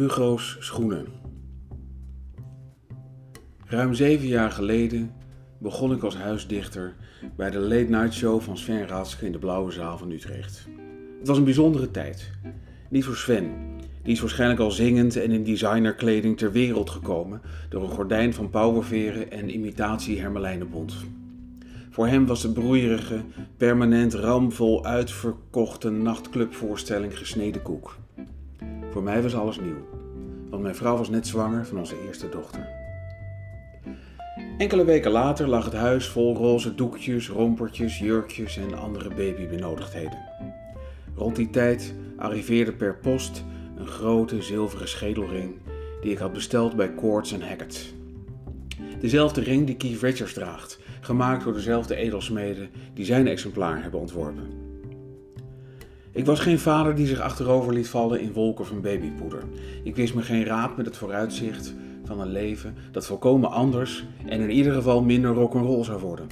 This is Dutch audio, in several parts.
Hugo's schoenen. Ruim zeven jaar geleden begon ik als huisdichter bij de late night show van Sven Raatske in de Blauwe Zaal van Utrecht. Het was een bijzondere tijd. Niet voor Sven, die is waarschijnlijk al zingend en in designerkleding ter wereld gekomen door een gordijn van pauwenveren en imitatie hermelijnenbont. Voor hem was de broeierige, permanent ramvol uitverkochte nachtclubvoorstelling gesneden koek. Voor mij was alles nieuw, want mijn vrouw was net zwanger van onze eerste dochter. Enkele weken later lag het huis vol roze doekjes, rompertjes, jurkjes en andere babybenodigdheden. Rond die tijd arriveerde per post een grote zilveren schedelring die ik had besteld bij Quartz Hackett. Dezelfde ring die Keith Richards draagt, gemaakt door dezelfde edelsmeden die zijn exemplaar hebben ontworpen. Ik was geen vader die zich achterover liet vallen in wolken van babypoeder. Ik wist me geen raad met het vooruitzicht van een leven dat volkomen anders en in ieder geval minder rock'n'roll zou worden.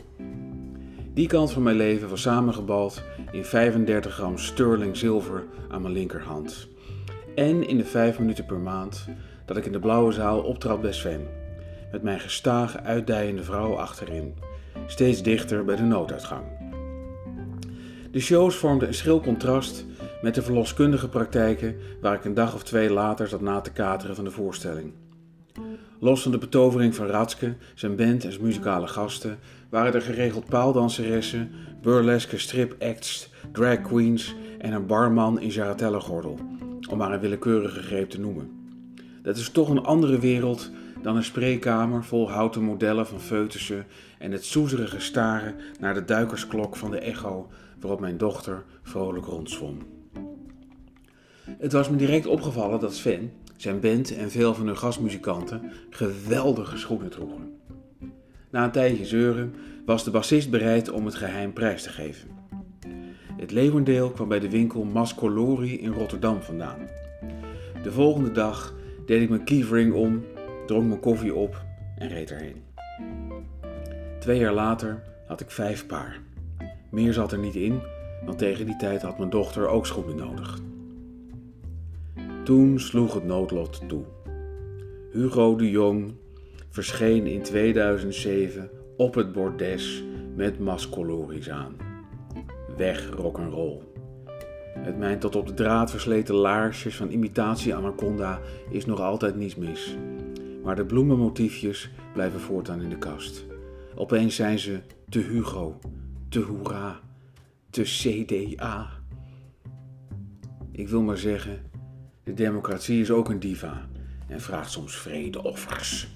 Die kant van mijn leven was samengebald in 35 gram sterling zilver aan mijn linkerhand. En in de 5 minuten per maand dat ik in de blauwe zaal optrad bij Sven, met mijn gestage uitdijende vrouw achterin, steeds dichter bij de nooduitgang. De shows vormden een schril contrast met de verloskundige praktijken waar ik een dag of twee later zat na te kateren van de voorstelling. Los van de betovering van Ratske, zijn band en zijn muzikale gasten, waren er geregeld paaldanseressen, burleske stripacts, drag queens en een barman in jarretellengordel, om maar een willekeurige greep te noemen. Dat is toch een andere wereld dan een spreekkamer vol houten modellen van foetussen en het soezerige staren naar de duikersklok van de echo waarop mijn dochter vrolijk rondzwom. Het was me direct opgevallen dat Sven, zijn band en veel van hun gastmuzikanten geweldige schoenen droegen. Na een tijdje zeuren was de bassist bereid om het geheim prijs te geven. Het leeuwendeel kwam bij de winkel Mascolori in Rotterdam vandaan. De volgende dag deed ik mijn kievering om, dronk mijn koffie op en reed erheen. Twee jaar later had ik vijf paar. Meer zat er niet in, want tegen die tijd had mijn dochter ook schoenen nodig. Toen sloeg het noodlot toe. Hugo de Jong verscheen in 2007 op het bordes met mascoloris aan. Weg rock'n'roll. Met mijn tot op de draad versleten laarsjes van imitatie anaconda is nog altijd niets mis. Maar de bloemenmotiefjes blijven voortaan in de kast. Opeens zijn ze te Hugo, te hoera, te CDA. Ik wil maar zeggen, de democratie is ook een diva en vraagt soms vredeoffers.